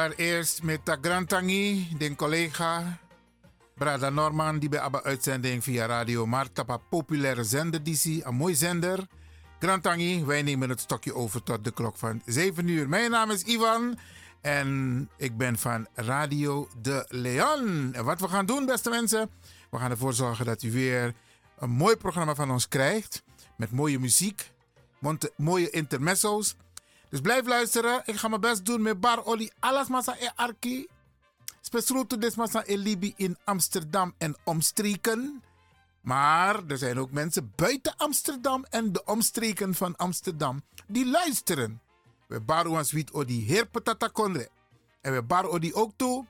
Allereerst met Grantangi, de collega, Brada Norman, die bij de uitzending via Radio Marta, een populaire zender, een mooi zender. Grantangi, wij nemen het stokje over tot de klok van 7 uur. Mijn naam is Ivan en ik ben van Radio De Leon. En wat we gaan doen, beste mensen, we gaan ervoor zorgen dat u weer een mooi programma van ons krijgt. Met mooie muziek, mooie intermezzo's. Dus blijf luisteren. Ik ga mijn best doen met Bar Oli. Alles massa e arki. Spesruto des massa e Libi in Amsterdam en omstreken. Maar er zijn ook mensen buiten Amsterdam en de omstreken van Amsterdam die luisteren. We baro aan sweet odi heer patata konre. En we bar odi ook toe.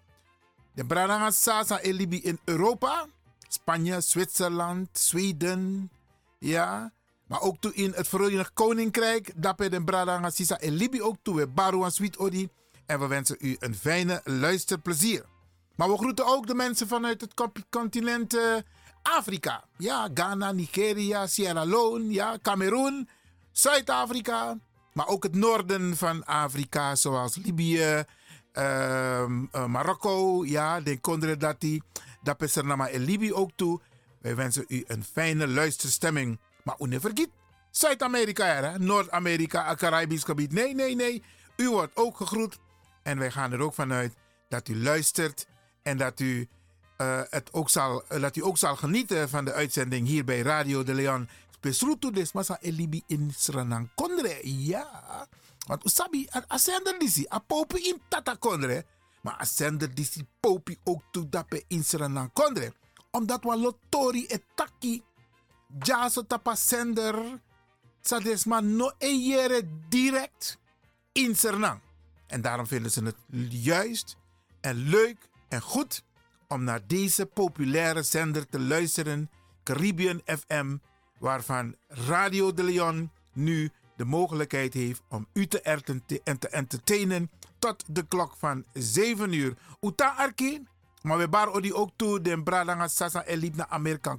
De brananga sasa Libi in Europa. Spanje, Zwitserland, Zweden. Ja. Maar ook toe in het Verenigd Koninkrijk. Dape den Bradanga Sisa en Libi ook toe. We Barouan Sweet Odi. En we wensen u een fijne luisterplezier. Maar we groeten ook de mensen vanuit het continent uh, Afrika. Ja, Ghana, Nigeria, Sierra Leone, ja, Cameroen, Zuid-Afrika. Maar ook het noorden van Afrika, zoals Libië, uh, uh, Marokko, ja, de Kondredati. Dat is er en Libië ook toe. Wij wensen u een fijne luisterstemming. Maar u Zuid-Amerika, Noord-Amerika, Caribisch gebied. Nee, nee, nee. U wordt ook gegroet. En wij gaan er ook vanuit dat u luistert en dat u, uh, het ook zal, uh, dat u ook zal genieten van de uitzending hier bij Radio de Leon. Besrutu des masa elibi in Sranang Kondre. Ja. Want usabi, a sender disi, a popi in Tata Kondre. Maar a sender disi popi ook toe dape in Sranang Kondre. Omdat we lotori etaki jaso tapa sender sadesma no eyere direct in Sernang. En daarom vinden ze het juist en leuk en goed om naar deze populaire zender te luisteren, Caribbean FM, waarvan Radio de Leon nu de mogelijkheid heeft om u te, entertainen tot de klok van 7 uur. Uta Arki, maar we bar die ook toe, de Bradanga Sasa Elip naar Amerika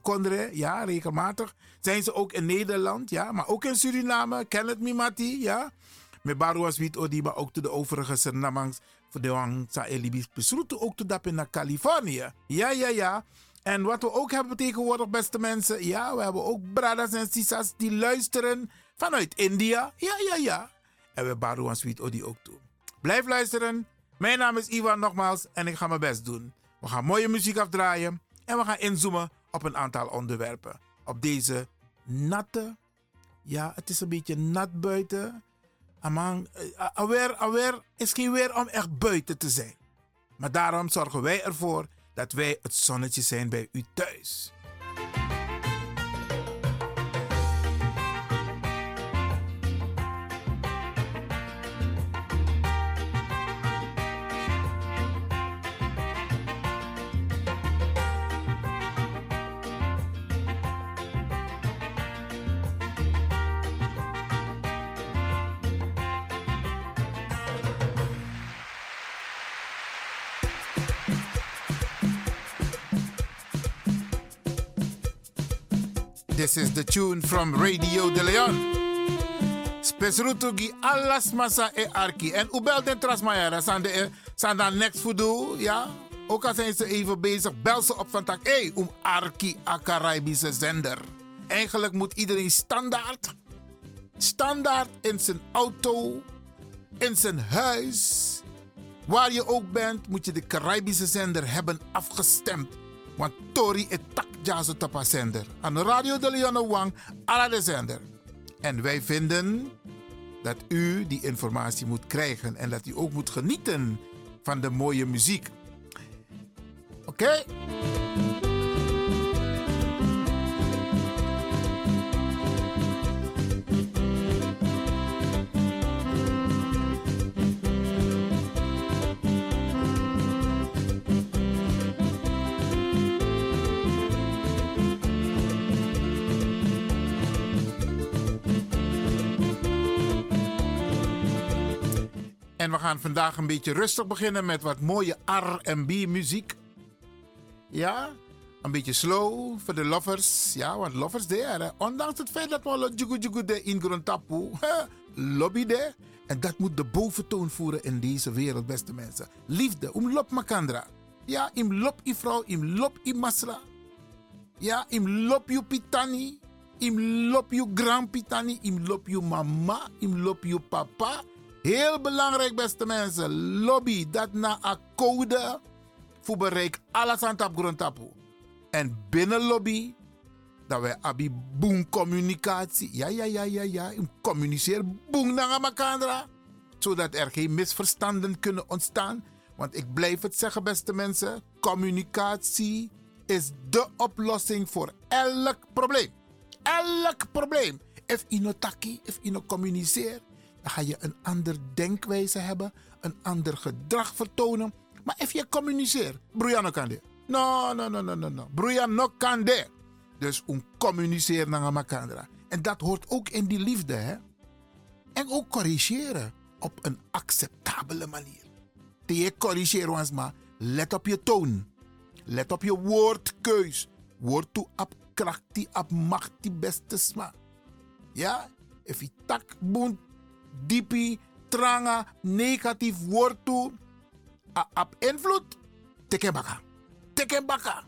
ja, regelmatig. Zijn ze ook in Nederland, ja, maar ook in Suriname, Kenneth Mimati, ja. Met was wit odi, maar ook toe de overige Sernamangs, voor de Elibis besroeten ook toe dappen naar Californië. Ja, ja, ja. En wat we ook hebben tegenwoordig, beste mensen, ja, we hebben ook bradas en sisas die luisteren vanuit India. Ja, ja, ja. En we baruan sweet odi ook toe. Blijf luisteren. Mijn naam is Ivan nogmaals en ik ga mijn best doen. We gaan mooie muziek afdraaien en we gaan inzoomen op een aantal onderwerpen. Op deze natte, ja, het is een beetje nat buiten. Amang, eh, alweer, is geen weer om echt buiten te zijn. Maar daarom zorgen wij ervoor dat wij het zonnetje zijn bij u thuis. This is the tune from Radio de Leon. Spesrutugi alas masa e arki. En u belt en trasmayara. Zijn dan next voor ja? Ook al zijn ze even bezig, bel ze op van tak. Hé, hey, om arki a Caribische zender. Eigenlijk moet iedereen standaard, standaard in zijn auto, in zijn huis, waar je ook bent, moet je de Caribische zender hebben afgestemd. Want Tori is tak jazo tapa zender. Aan Radio de Leon Wang, ala de zender. En wij vinden dat u die informatie moet krijgen en dat u ook moet genieten van de mooie muziek. Oké? En we gaan vandaag een beetje rustig beginnen met wat mooie R&B muziek. Ja, een beetje slow voor de lovers. Ja, want lovers daar. Ondanks het feit dat we jugu jugu de in grond tapu. Lobby de. En dat moet de boventoon voeren in deze wereld, beste mensen. Liefde, um lop makandra. Ja, im lop i vrouw, im lop i masra. Ja, im lop pitani. Im lop grand pitani. Im lop mama. Im lop papa. Heel belangrijk, beste mensen. Lobby, dat na a code voor alles aan tap grond. En binnen lobby, dat wij abi boom communicatie. Ja, ja, ja, ja, ja. Communiceer boom naar elkaar. Zodat er geen misverstanden kunnen ontstaan. Want ik blijf het zeggen, beste mensen. Communicatie is de oplossing voor elk probleem. Elk probleem. If je no taki, if je no communiceert, dan ga je een ander denkwijze hebben, een ander gedrag vertonen. Maar if je communiceert, broeia kan dit. No, no, no, no, no, no. No kan dit. Dus om communiceren naar elkaar. En dat hoort ook in die liefde, hè? En ook corrigeren op een acceptabele manier. Te corrigeren ons maar. Let op je toon. Let op je woordkeus. Woord toe op kracht die op macht die beste sma. Ja? If je tak boont, diepi, tranga, negatief woord toe. Op invloed. Teken baka. Teken baka.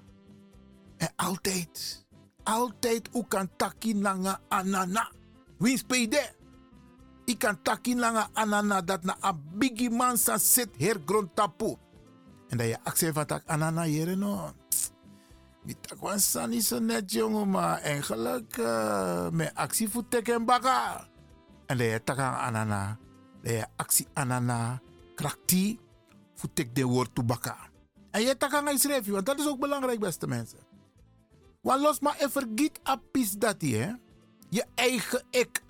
En altijd, altijd u kan taki langa anana. Wie spede? Ik kan taki langa anana dat na a bigi man sa sit her grond tapu. En dat je actie van tak anana jere no. Mitak wan sani zo net jongen, maar eigenlijk uh, met actie voor teken baka. En je taka anana. Je actie anana krakti voor tek de woord toe baka. En je taka ngai schrijf, want dat is ook belangrijk beste mensen. Want los maar en vergiet apis dat hè. Je eigen ik.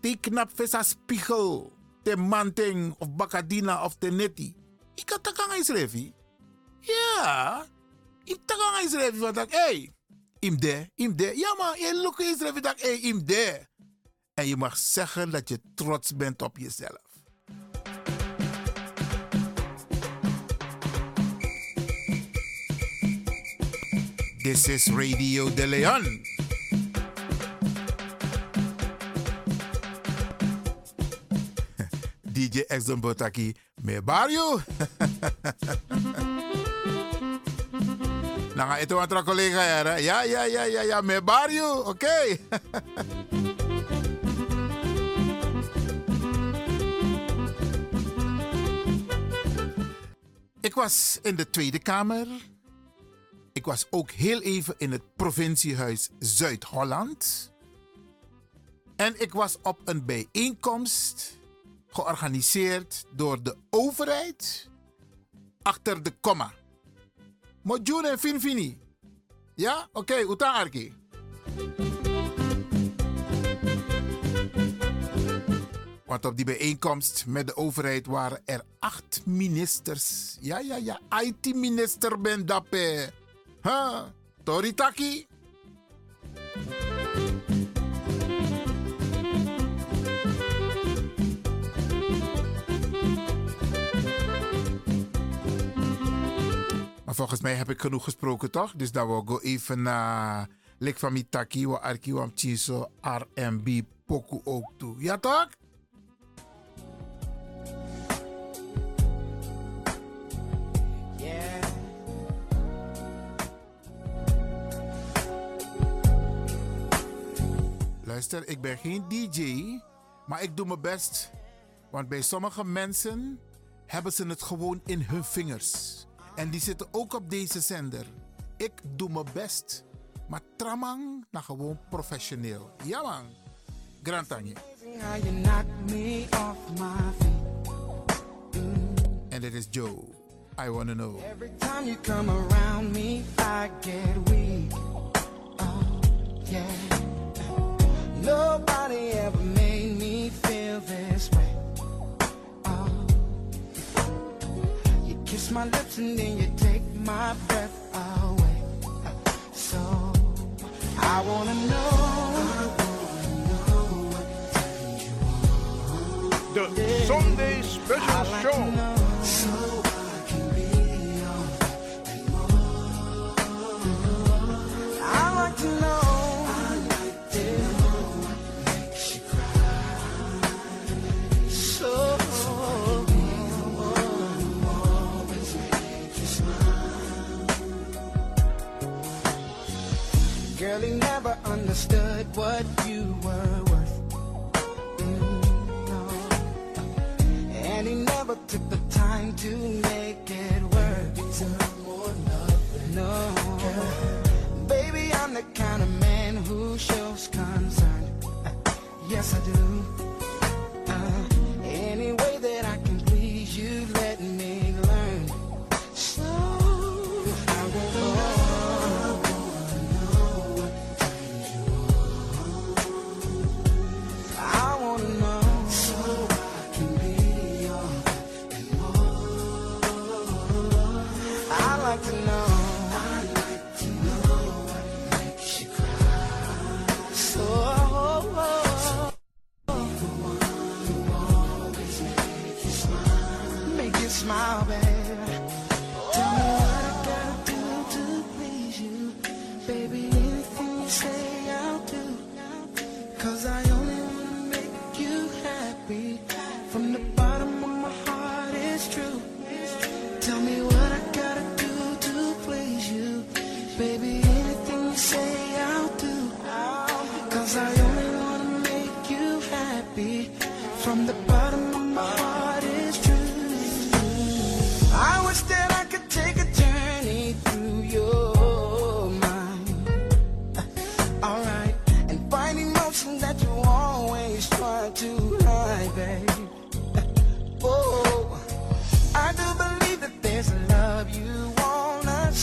Die knap vesa spiegel. Te manting of bakadina of te neti. Ik kan taka ngai schrijf. Ja. Ik taka ngai schrijf van dat hey. Im de, im de. Ja maar, je look is schrijf dat hey, im de. En je mag zeggen dat je trots bent op jezelf. This is Radio De Leon. DJ Exxon Botaki, me barrio. Nanga ito ang collega ya, ya, ya, ya, ya, me barrio, oké. Okay. Ik was in de Tweede Kamer. Ik was ook heel even in het provinciehuis Zuid-Holland. En ik was op een bijeenkomst georganiseerd door de overheid achter de komma. Mojun en Finfini. Ja? Oké, okay, Want op die bijeenkomst met de overheid waren er acht ministers. Ja, ja, ja. IT-minister ben dappe. Huh? Toritaki. Maar volgens mij heb ik genoeg gesproken, toch? Dus dan wil ik even naar Lek van Mitaki, wa Arki, wa R&B, Poku ook toe. Ja, toch? Luister, ik ben geen DJ, maar ik doe mijn best. Want bij sommige mensen hebben ze het gewoon in hun vingers. En die zitten ook op deze zender. Ik doe mijn best. Maar tramang, nou gewoon professioneel. Ja man. Grantanje. En dit is Joe. I wanna know. Every time you come around me, I get weak. Oh, yeah. Nobody ever made me feel this way. Oh. You kiss my lips and then you take my breath away. So I wanna know. The Sunday special show. Understood what you were worth. Mm, no. And he never took the time to make it work. No. Baby, I'm the kind of man who shows concern. Yes, I do.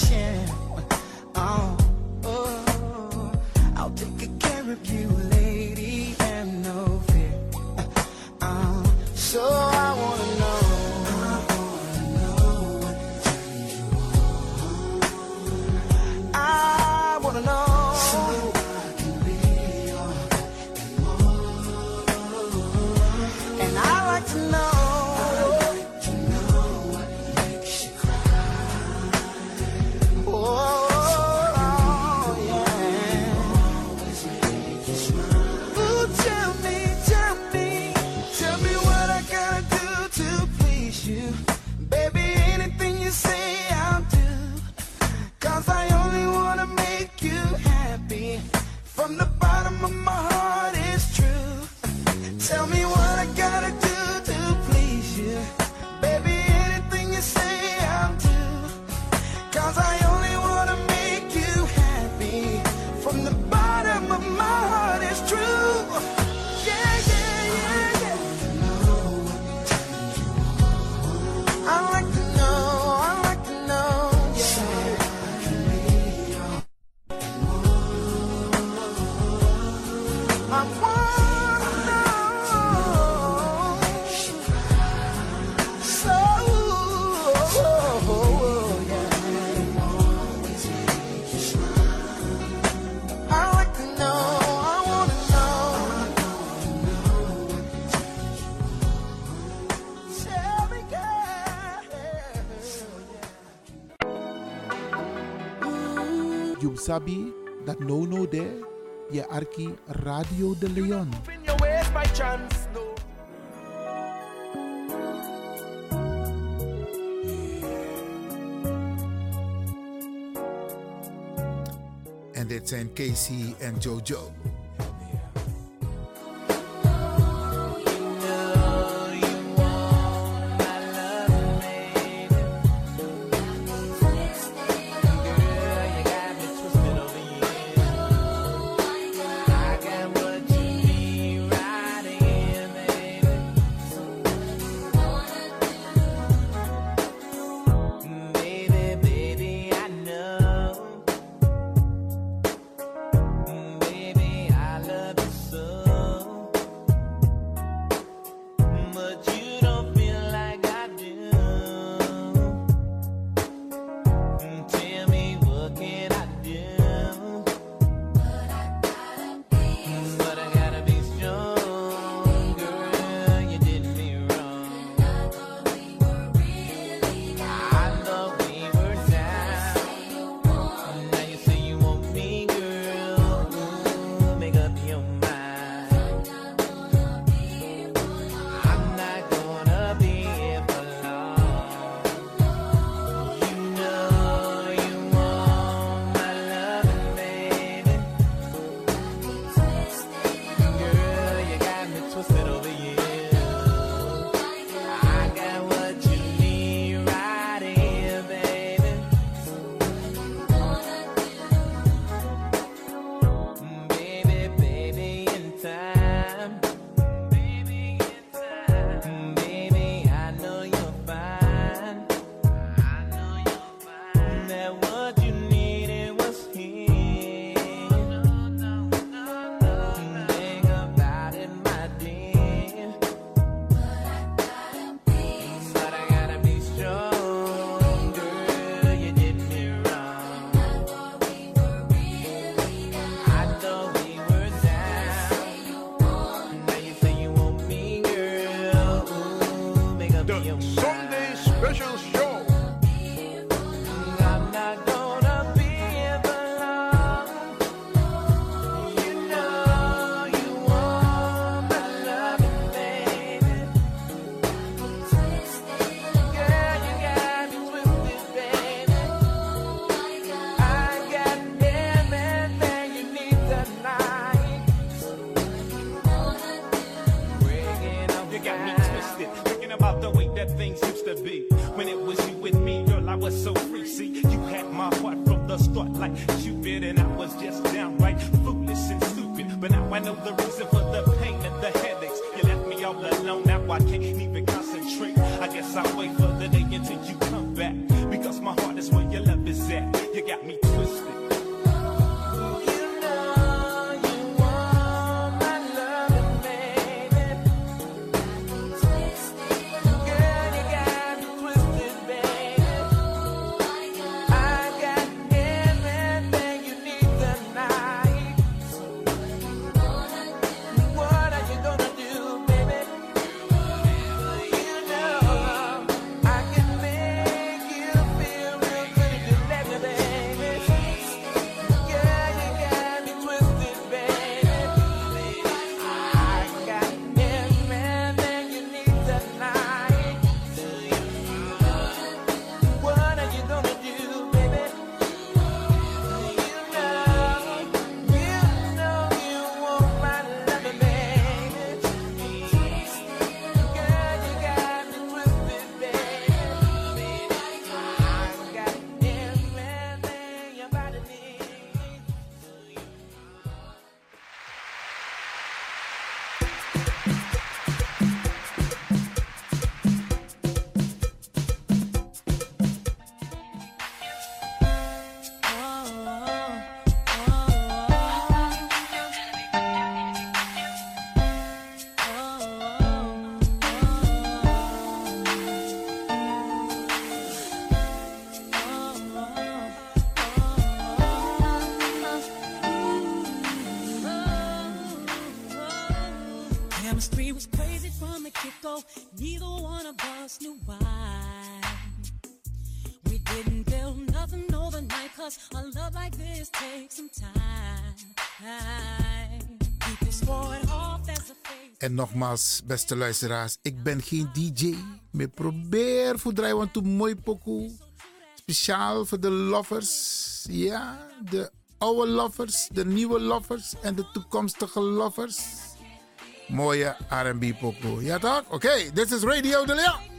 attention. Sabi dat no no de je arki Radio de Leon. En dit zijn Casey en Jojo. En nogmaals, beste luisteraars, ik ben geen DJ. Maar probeer voor dry want to mooi pokoe. Speciaal voor de lovers. Ja, de oude lovers, de nieuwe lovers en de toekomstige lovers. Mooie R&B pokoe. Ja toch? Oké, okay, dit is Radio De Leon.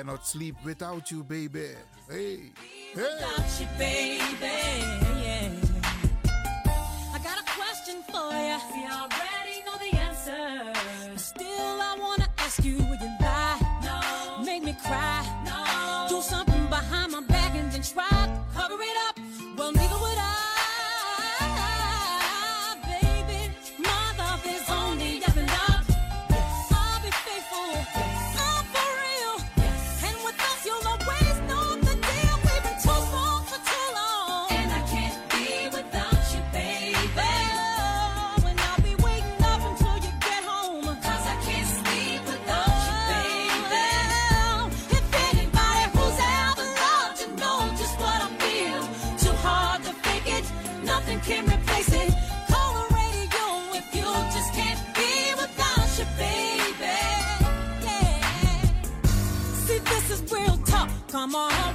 cannot sleep without you, baby. Hey, hey. I'm.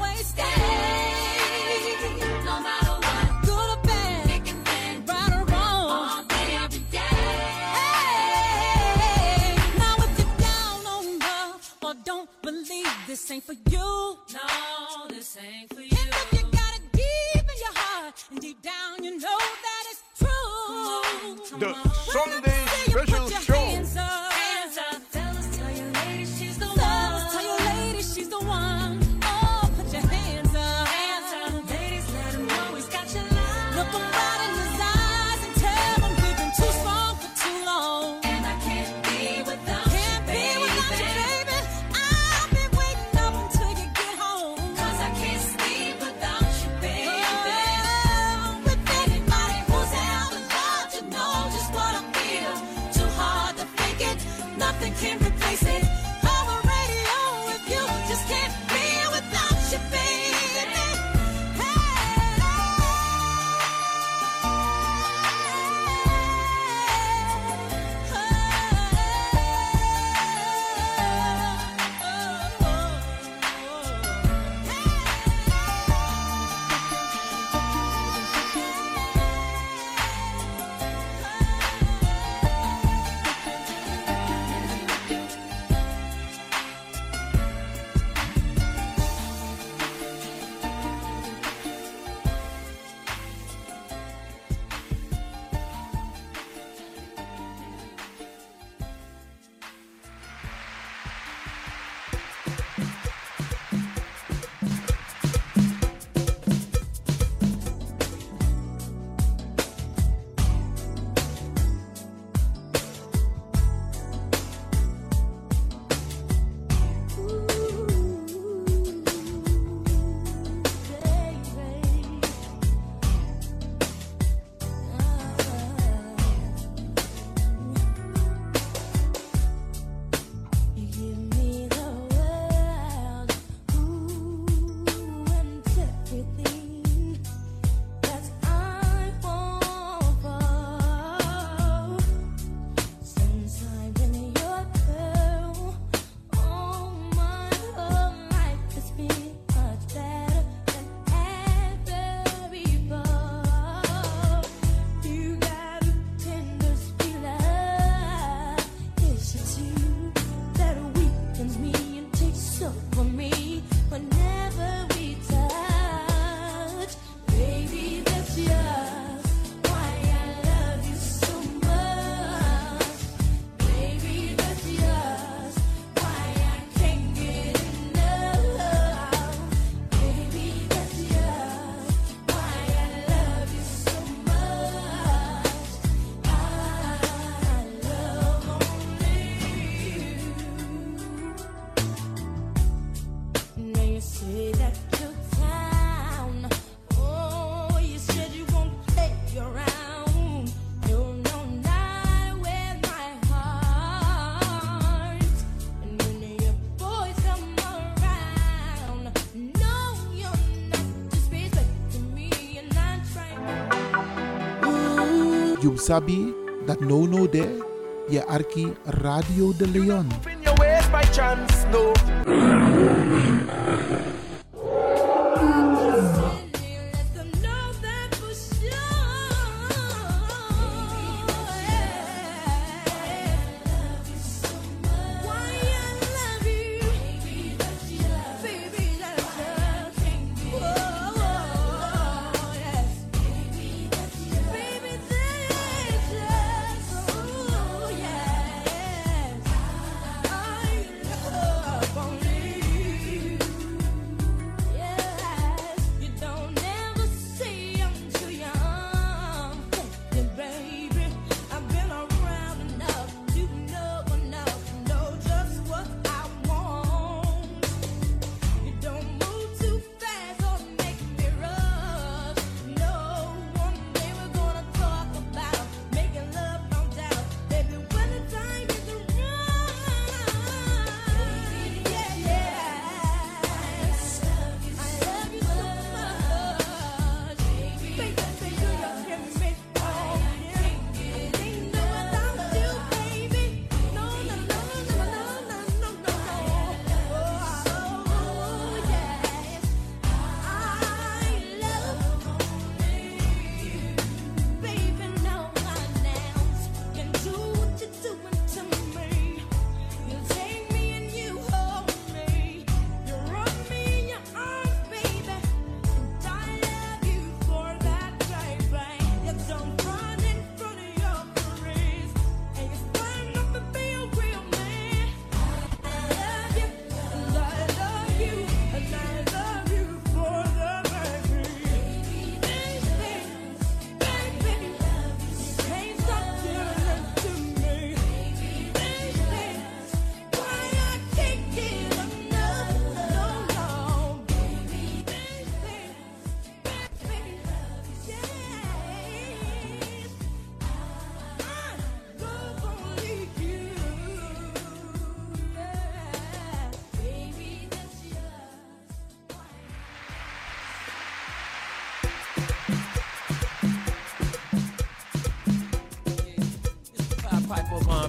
Sabi that no no there, je arki Radio de Leon.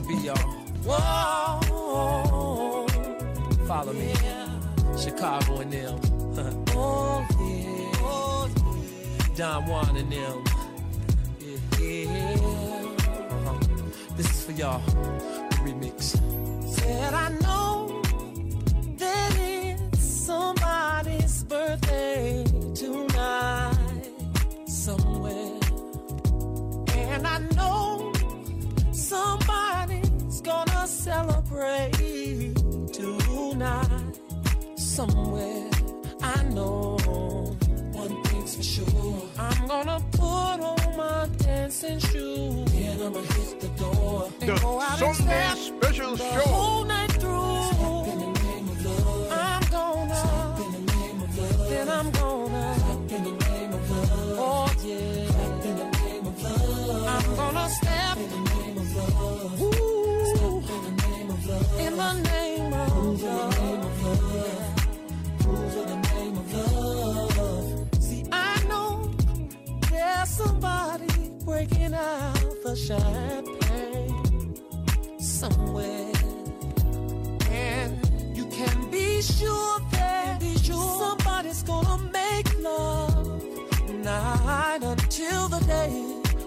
B, y'all. Whoa, follow me. Chicago and them. oh, yeah. Don Juan and them. Yeah, yeah. Uh-huh. This is for y'all. The remix. Said I know special show. Whole night through. I'm gonna. Then I'm gonna. Oh yeah. I'm gonna step. In the name of love. somebody breaking out the shine somewhere. And you can be sure that somebody's gonna make love night until the day.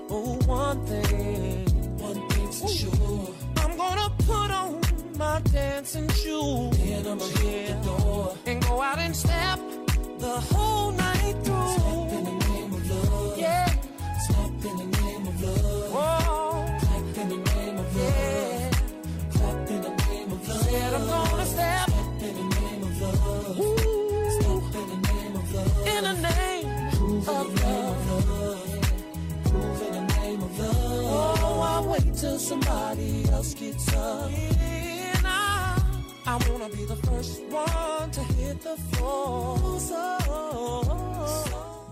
Oh, one thing, one thing's for sure. I'm gonna put on my dancing shoes. And I'ma hit the door and go out and step the whole night through. Step in the name of love. Yeah. Step in the name of love. Oh. Said I'm gonna step. In the name of love. Ooh. Step in the name of love. In the name of love. Oh, I wait till somebody else gets up. I, wanna be the first one to hit the floor. So,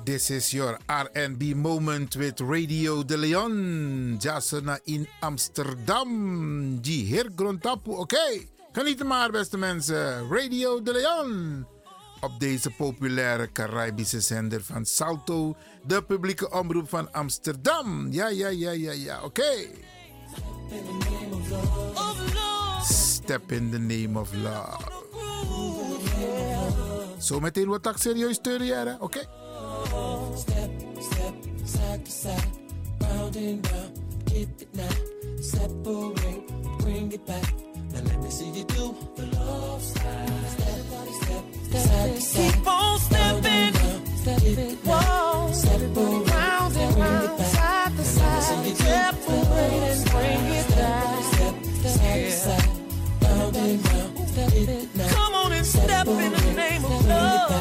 This is your R&B moment with Radio de Leon. Jasena in Amsterdam. Die heer Grontapu. Oké, geniet maar beste mensen. Radio de Leon. op deze populaire Caribische zender van Salto, de publieke omroep van Amsterdam. Ja, ja, ja, ja, ja, oké. Step in the name of love. Zometeen wat ik serieus oké? Step, step, side to side, round and round, get it now. Separate, bring it back. Now let me see you do the love slide. Step, step, step, side to side. Keep on stepping. Step it now. Separate, Round and round, it side to side. Separate and bring it back. Step, to side, round and round, step it. Come on and step in the name of love.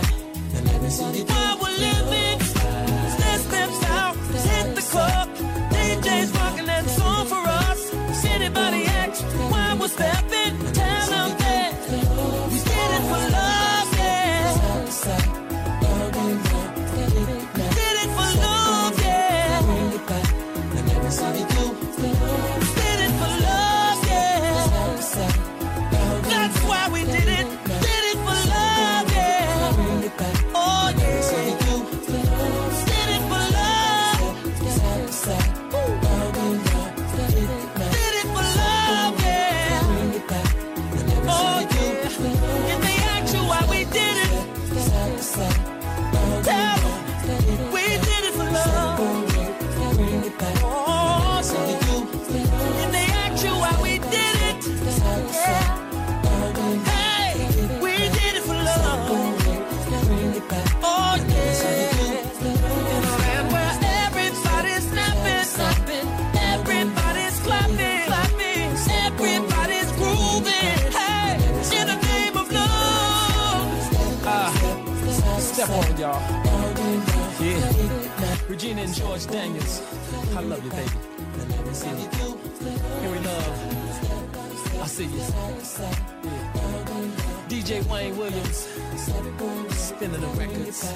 Now let me see you do While we're living, step steps out, hit the club. DJ's rocking that song for us. Anybody asks why we're stepping, Regina and George Daniels. I love you, baby. Here we love. I see you. DJ Wayne Williams. Spinning the records.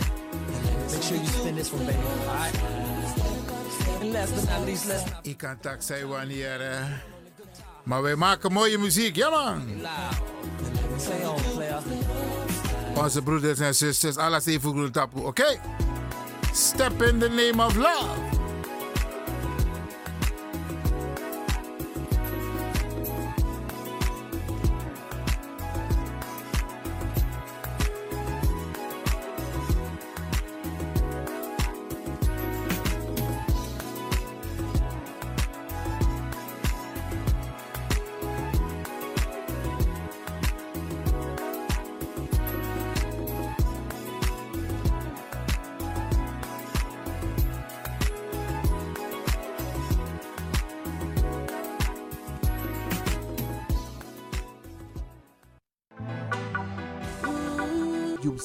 Make sure you spin this one, baby. Alright? And last but not least, let's Ik kan tak zeggen wanneer. eh, Maar wij maken mooie muziek, ja man. Onze broeders en zusters, alles even goed tapu, oké? Step in the name of love.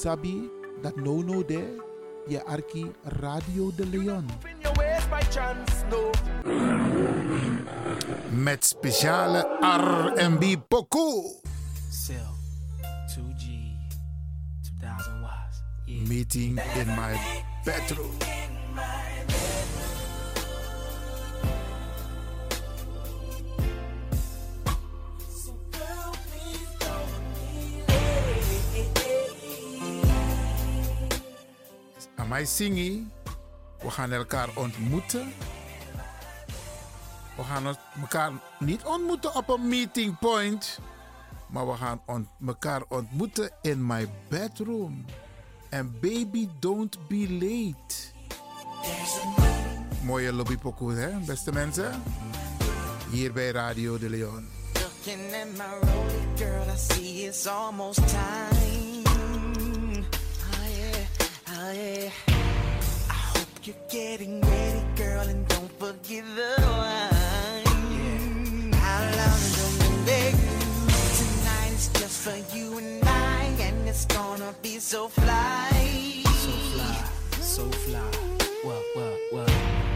Sabi that no no there, je arki Radio de Leon. Met speciale R&B pokoe. Cell. 2G. 2000 watts. Yeah. Meeting in my bedroom. Zingen. We gaan elkaar ontmoeten. We gaan elkaar niet ontmoeten op een meeting point. Maar we gaan elkaar ontmoeten in my bedroom. En baby, don't be late. Mooie lobbypokoe, hè, beste mensen? Hier bij Radio de Leon. Looking my girl, I see it's almost time. Oh yeah. I you're getting ready, girl, and don't forget the wine. How long is the baby? Tonight is just for you and I, and it's gonna be so fly. So fly. So fly. What, what, what?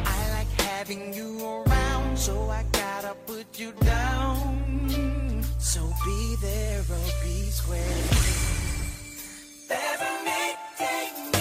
I like having you around, so I gotta put you down. So be there or be square. Every meeting in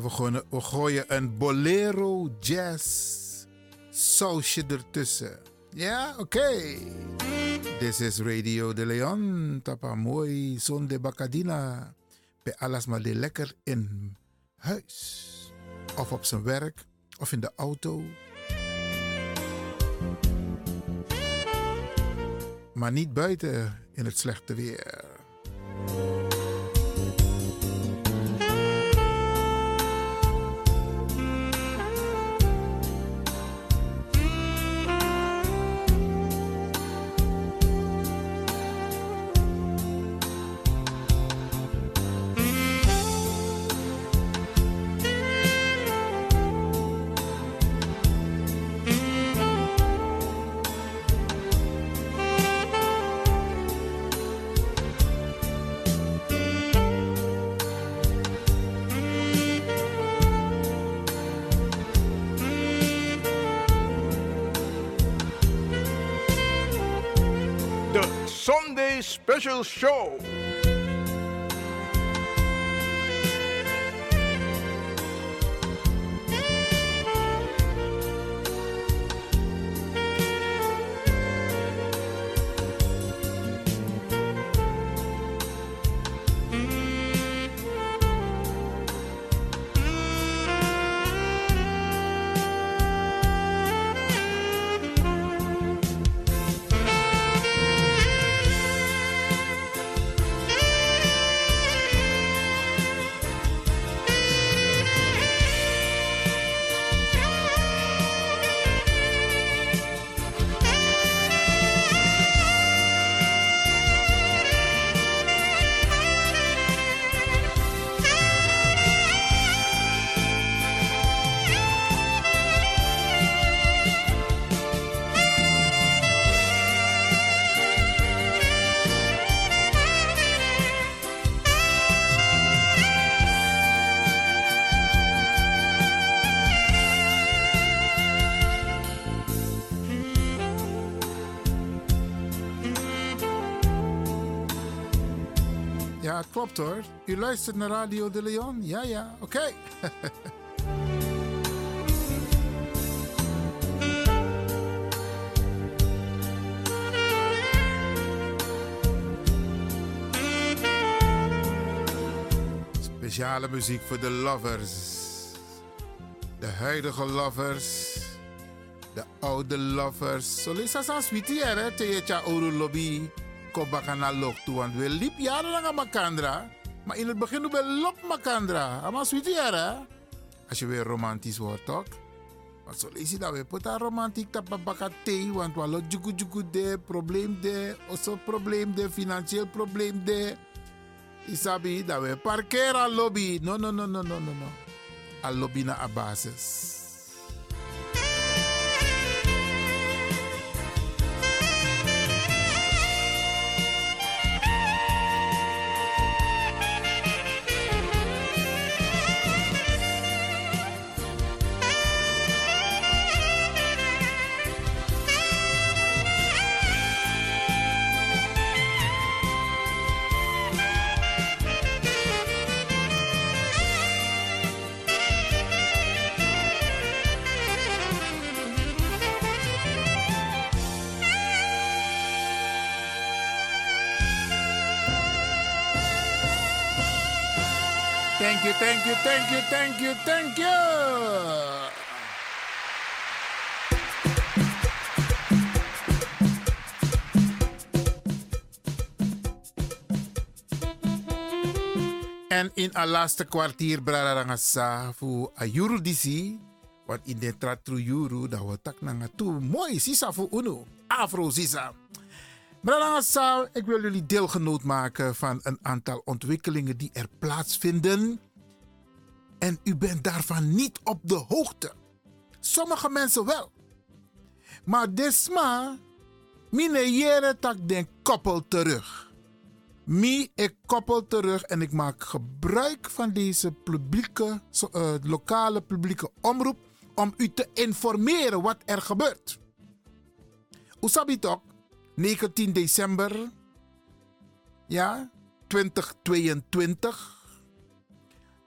En we gooien, een bolero jazz sausje ertussen. Ja, oké. This is Radio de Leon. Tapa mooi son de Bacadina. Bij alles maar de lekker in huis. Of op zijn werk. Of in de auto. Maar niet buiten in het slechte weer. The Sunday Special Show. Klopt hoor. U luistert naar Radio de Leon? Ja, ja, oké. Speciale muziek voor de lovers. De huidige lovers. De oude lovers. Lees als sweetie hè, teetja ouro lobby. Kom bakana lok want we liep jarenlang aan Makandra. Maar in het begin we lok Makandra. Maar sweetie hè. Als je weer romantisch wordt, toch? Want zo lees je dat we put romantiek tapa baka want we lo juku de, probleem de, also probleem de, financieel probleem de. Isabi, dat we parkeren aan lobby. No, no, no, no, no, no, no. Al lobby na a basis. Thank you, thank you, thank you. En in het laatste kwartier brarangasa voor ayuru disi. Want in de tratru yuru dat we tak na toe. Mooi sisa voor uno. Afro sisa. Brarangasa, ik wil jullie deelgenoot maken van een aantal ontwikkelingen die er plaatsvinden. En u bent daarvan niet op de hoogte. Sommige mensen wel. Maar desma, mine jere tak den koppel terug. Mi, ik koppel terug en ik maak gebruik van deze publieke, eh, lokale publieke omroep om u te informeren wat er gebeurt. Usabi toch, 19 december, ja, 2022.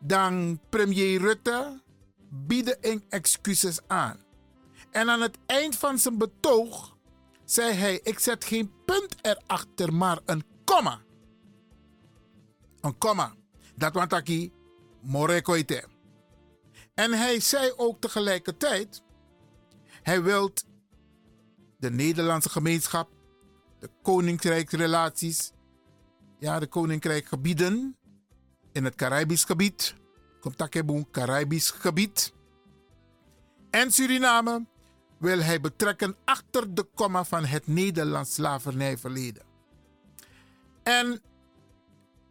Dan premier Rutte bieden in excuses aan. En aan het eind van zijn betoog zei hij: Ik zet geen punt erachter, maar een komma. Een komma. Dat want ik morekoite. En hij zei ook tegelijkertijd: Hij wil de Nederlandse gemeenschap, de koninkrijksrelaties, ja, de koninkrijkgebieden in het Caribisch gebied, komt Takeboen, Caribisch gebied. En Suriname wil hij betrekken achter de komma van het Nederlands slavernijverleden. En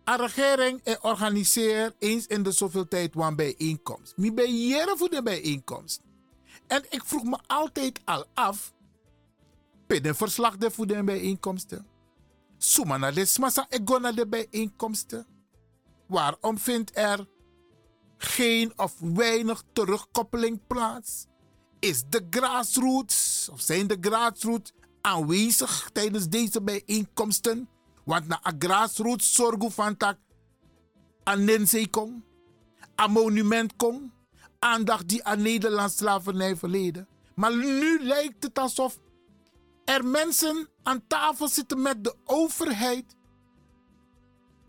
een regering eh, organiseert eens in de zoveel tijd een bijeenkomst. Bij jaren voor de bijeenkomst. En ik vroeg me altijd al af, de verslag de voor de bijeenkomsten. Suma na de smasa ik go naar de bijeenkomsten. Waarom vindt er geen of weinig terugkoppeling plaats? Is de grassroots, of zijn de grassroots aanwezig tijdens deze bijeenkomsten? Want na a grassroots zorgen van tak aan Nensei een monument aandacht die aan Nederlands slavernij verleden. Maar nu lijkt het alsof er mensen aan tafel zitten met de overheid.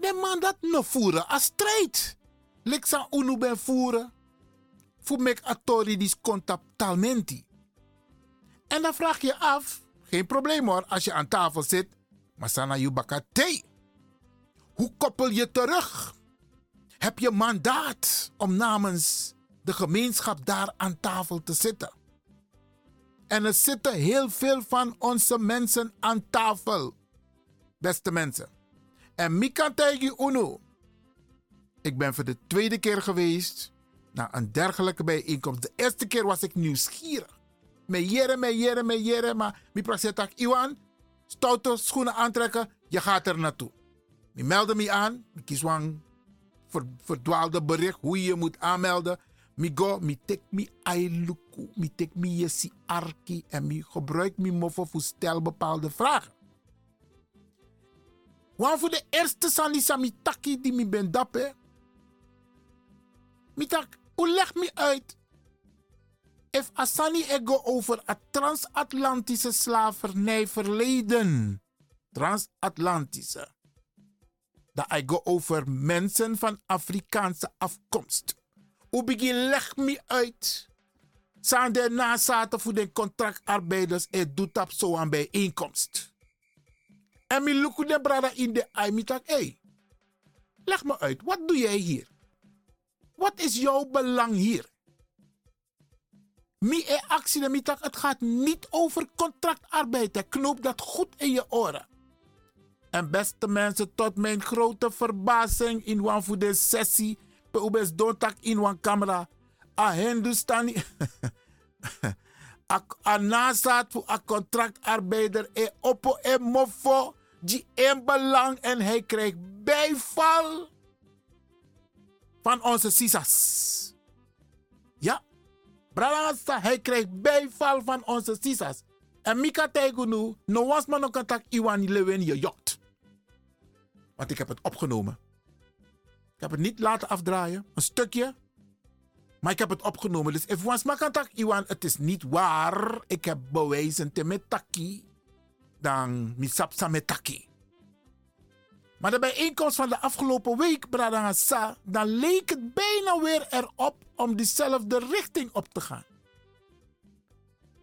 De man dat no voeren als strijd. Leksa unu voeren. Voor mek atori dis. En dan vraag je af, geen probleem hoor, als je aan tafel zit. Maar sana yubakate. Hoe koppel je terug? Heb je mandaat om namens de gemeenschap daar aan tafel te zitten? En er zitten heel veel van onze mensen aan tafel. Beste mensen. En Uno. Ik ben voor de tweede keer geweest naar een dergelijke bijeenkomst. De eerste keer was ik nieuwsgierig. Met jere, met jere, met jere. Maar mi praat Iwan, stoute schoenen aantrekken. Je gaat er naartoe. Ik meldde me aan. Ik kies een ver, verdwaalde bericht hoe je moet aanmelden. Mi go, mi tek mi ailuku, mi tek mi yesi arki en mi gebruik mi mofo voor stel bepaalde vragen. Want voor de eerste sani sami die mi ben dappe. Mi tak, hoe leg mi uit? If asani ego over het transatlantische slavernij verleden. Transatlantische. Dat ik go over mensen van Afrikaanse afkomst. Hoe begin leg me uit. Zijn de nazaten voor de contractarbeiders en doet dat zo aan bijeenkomst. En mi look de brada in de eye, mi tak, hey, leg me uit, wat doe jij hier? Wat is jouw belang hier? Mi e actie de mi tak, het gaat niet over contractarbeid. Knoop dat goed in je oren. En beste mensen, tot mijn grote verbazing in een voor de sessie, pe ubes dontak in een camera, a Hindustani, a, a nazaat voor a contractarbeider, e oppo e mofo, die een belang en hij krijgt bijval van onze sisas. Ja, Bralangasta, hij krijgt bijval van onze sisas. En Mika Tegunu, no was man ook contact Iwan Lewen je jot. Want ik heb het opgenomen. Ik heb het niet laten afdraaien, een stukje. Maar ik heb het opgenomen. Dus if was makantak Iwan, het is niet waar. Ik heb bewijzen te metaki. Dan misapsa metaki. Maar de bijeenkomst van de afgelopen week, Bradangasa, dan leek het bijna weer erop om diezelfde richting op te gaan.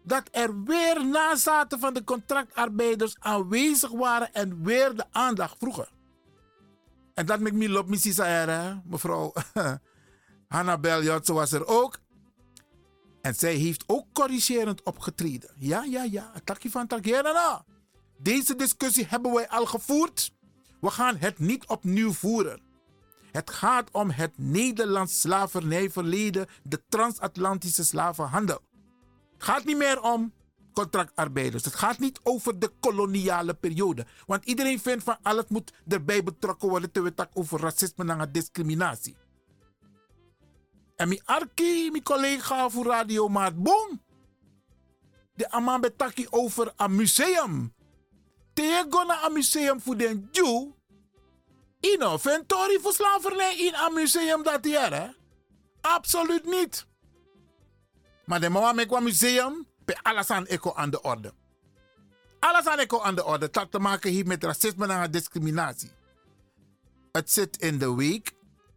Dat er weer nazaten van de contractarbeiders aanwezig waren en weer de aandacht vroegen. En dat met me op missie zei, mevrouw Hannabel Jotse was er ook. En zij heeft ook corrigerend opgetreden. Ja, ja, ja. Takje van takje. Deze discussie hebben wij al gevoerd. We gaan het niet opnieuw voeren. Het gaat om het Nederlands slavernijverleden, de transatlantische slavenhandel. Het gaat niet meer om contractarbeiders. Het gaat niet over de koloniale periode. Want iedereen vindt van alles moet erbij betrokken worden terwijl het over racisme en discriminatie. En mijn arki, mijn collega voor Radio Maat Boom. De aman betaki over een museum. Te go naar een museum voor den Jew. inventory voor slavernij in een museum dat jaar, hè? Absoluut niet. Maar de mama met een museum, bij alles aan eco aan de orde. Alles aan eco aan de orde. Dat te maken heeft met racisme en discriminatie. Het zit in de week.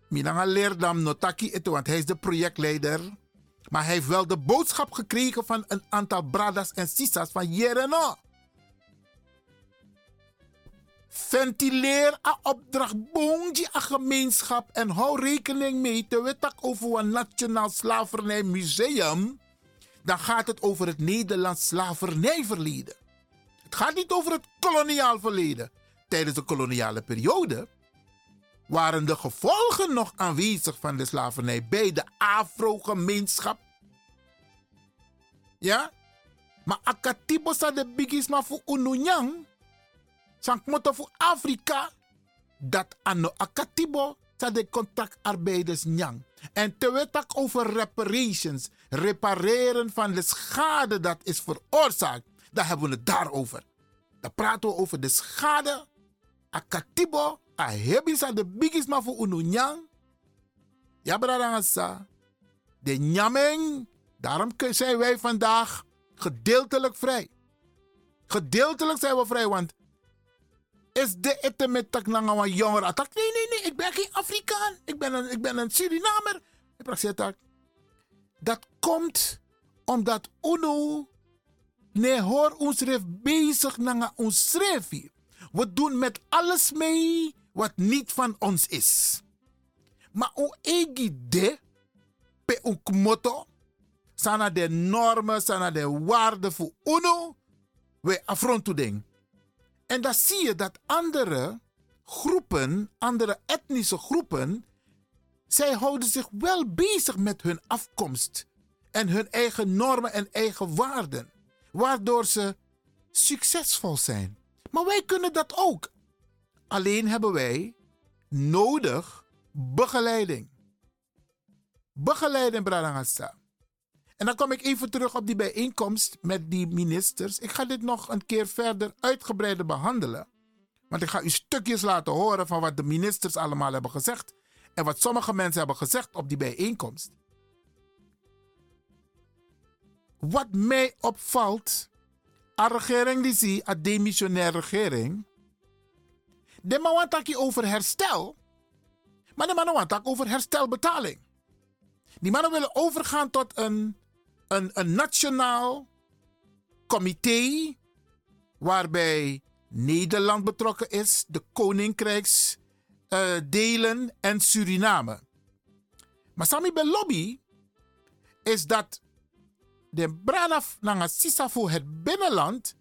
Minanga Leerdam Notaki ito, want hij is de projectleider. Maar hij heeft wel de boodschap gekregen van een aantal bradas en sisas van Jereno. Ventileer a opdracht boonji a gemeenschap en hou rekening mee te we tak over een nationaal slavernijmuseum. Dan gaat het over het Nederlands slavernijverleden. Het gaat niet over het koloniaal verleden. Tijdens de koloniale periode waren de gevolgen nog aanwezig van de slavernij bij de Afro-gemeenschap. Ja? Maar akatibo sa de bigisma voor Ununyang, sank moto voor Afrika, dat ano akatibo sa de contractarbeiders nyang. En te wetak over reparations, repareren van de schade dat is veroorzaakt, daar hebben we het daarover. Dan praten we over de schade, akatibo, a hebisa de bigisma voor Ununyang. Ja, bradangasa. De nyameng, daarom zijn wij vandaag gedeeltelijk vrij. Gedeeltelijk zijn we vrij, want is de ette met tak nanga wan jonger attack? Nee, nee, nee, ik ben geen Afrikaan. Ik ben een, ik ben een Surinamer. Dat komt omdat UNO nee hoor ons schrijf bezig nanga ons schrijf hier. We doen met alles mee wat niet van ons is. Maar o egi de pe ook motto sana de normen, sana de waarden voor UNO we afrond ding. En dan zie je dat andere groepen, andere etnische groepen, zij houden zich wel bezig met hun afkomst en hun eigen normen en eigen waarden, waardoor ze succesvol zijn. Maar wij kunnen dat ook. Alleen hebben wij nodig begeleiding. Begeleiding, Bradangasa. En dan kom ik even terug op die bijeenkomst met die ministers. Ik ga dit nog een keer verder uitgebreider behandelen. Want ik ga u stukjes laten horen van wat de ministers allemaal hebben gezegd. En wat sommige mensen hebben gezegd op die bijeenkomst. Wat mij opvalt, een regering die zie, een demissionaire regering. De man want over herstel. Maar de man want over herstelbetaling. Die mannen willen overgaan tot een, een, nationaal comité waarbij Nederland betrokken is, de koninkrijksdelen en Suriname. Maar Sami lobby is dat de branaf nanga sisa voor het binnenland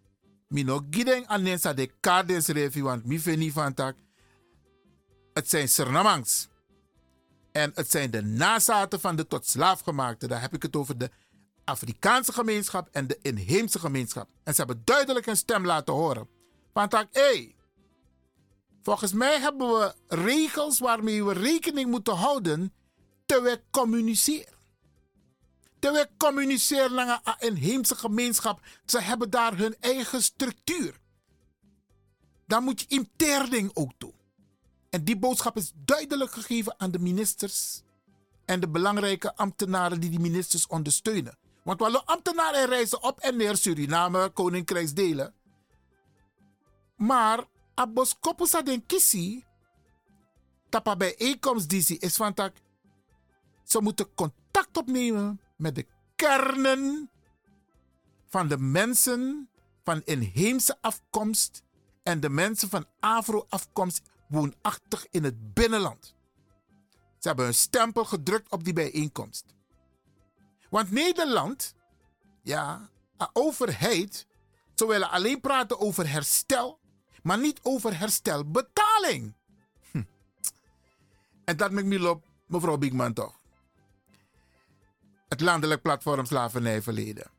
mino gideng anensa de kadens revi want mi van tak het zijn Surinamangs. En het zijn de nazaten van de tot slaafgemaakten. Daar heb ik het over de Afrikaanse gemeenschap en de inheemse gemeenschap. En ze hebben duidelijk een stem laten horen. Van tak, hé, volgens mij hebben we regels waarmee we rekening moeten houden terwijl we communiceren. Terwijl we communiceren naar een inheemse gemeenschap. Ze hebben daar hun eigen structuur. Daar moet je interding ook toe. En die boodschap is duidelijk gegeven aan de ministers en de belangrijke ambtenaren die die ministers ondersteunen. Want alle ambtenaren reizen op en neer Suriname, Koninkrijksdelen. Maar abos kopusa den kisi, tapa bijeenkomst die is van tak, ze moeten contact opnemen met de kernen van de mensen van inheemse afkomst en de mensen van Afro-afkomst woonachtig in het binnenland. Ze hebben een stempel gedrukt op die bijeenkomst. Want Nederland, ja, overheid, ze willen alleen praten over herstel, maar niet over herstelbetaling. Hm. En dat maakt me op, mevrouw Biekman toch. Het landelijk platform slavernijverleden.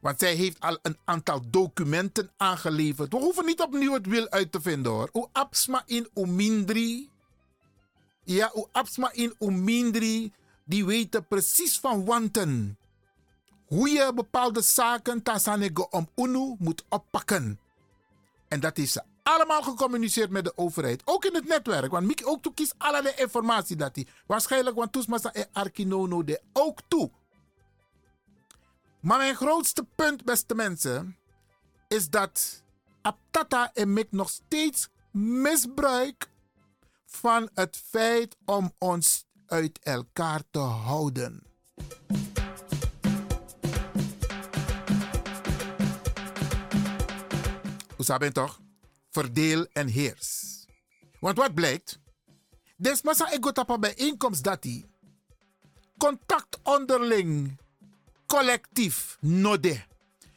Want zij heeft al een aantal documenten aangeleverd. We hoeven niet opnieuw het wiel uit te vinden hoor. U absma in umindri. Ja, u absma in umindri. Die weten precies van wanten. Hoe je bepaalde zaken tasanego om unu moet oppakken. En dat is allemaal gecommuniceerd met de overheid. Ook in het netwerk. Want Mickey ook toe kiest allerlei informatie dat hij. Waarschijnlijk, want toesmasa e arkinono de ook toe. Maar mijn grootste punt, beste mensen, is dat Aptata en Mik nog steeds misbruik van het feit om ons uit elkaar te houden. Hoe saben toch? Verdeel en heers. Want wat blijkt? Desmassa ego tapa bijeenkomst dat die contact onderling collectief node.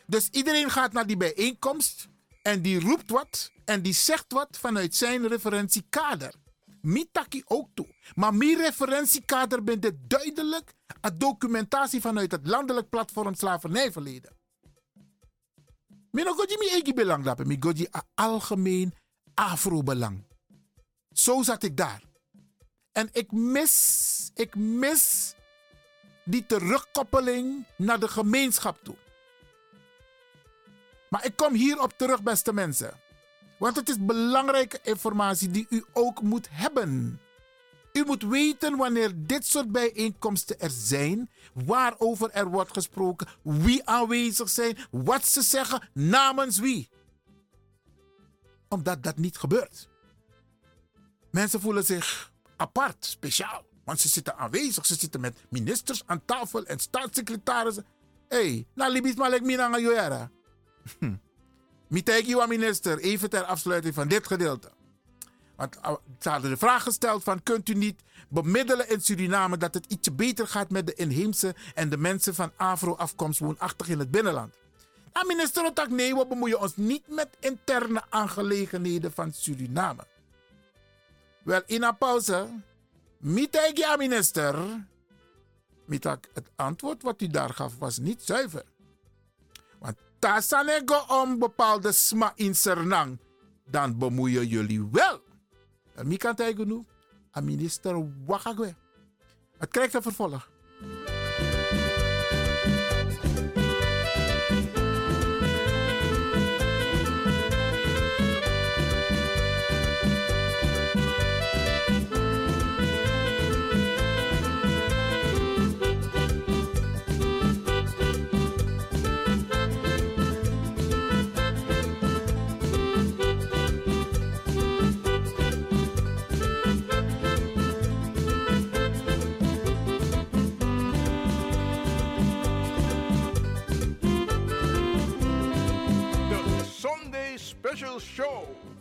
Dus iedereen gaat naar die bijeenkomst en die roept wat en die zegt wat vanuit zijn referentiekader. Mitaki ook toe. Maar mijn referentiekader bent dit duidelijk een documentatie vanuit het landelijk platform slavernijverleden. Mino goji mi egi belang dapen, mi goji a algemeen afro-belang. Zo zat ik daar. En ik mis, ik mis die terugkoppeling naar de gemeenschap toe. Maar ik kom hierop terug, beste mensen. Want het is belangrijke informatie die u ook moet hebben. U moet weten wanneer dit soort bijeenkomsten er zijn, waarover er wordt gesproken, wie aanwezig zijn, wat ze zeggen, namens wie. Omdat dat niet gebeurt. Mensen voelen zich apart, speciaal. Want ze zitten aanwezig, ze zitten met ministers aan tafel en staatssecretarissen. Hé, hey, na Libis Malek Minanga Joyara. Miteki wa minister, even ter afsluiting van dit gedeelte. Want uh, ze hadden de vraag gesteld van kunt u niet bemiddelen in Suriname dat het ietsje beter gaat met de inheemse en de mensen van Afro-afkomst woonachtig in het binnenland. Nou, minister Otak, nee, we bemoeien ons niet met interne aangelegenheden van Suriname. Wel, in een pauze, minister. Mitak, het antwoord wat u daar gaf was niet zuiver. Tasanego om bepaalde sma in Sernang, dan bemoeien jullie wel. En mi kan tegen nu, aan minister Wakagwe. Het krijgt een vervolg. Special Show.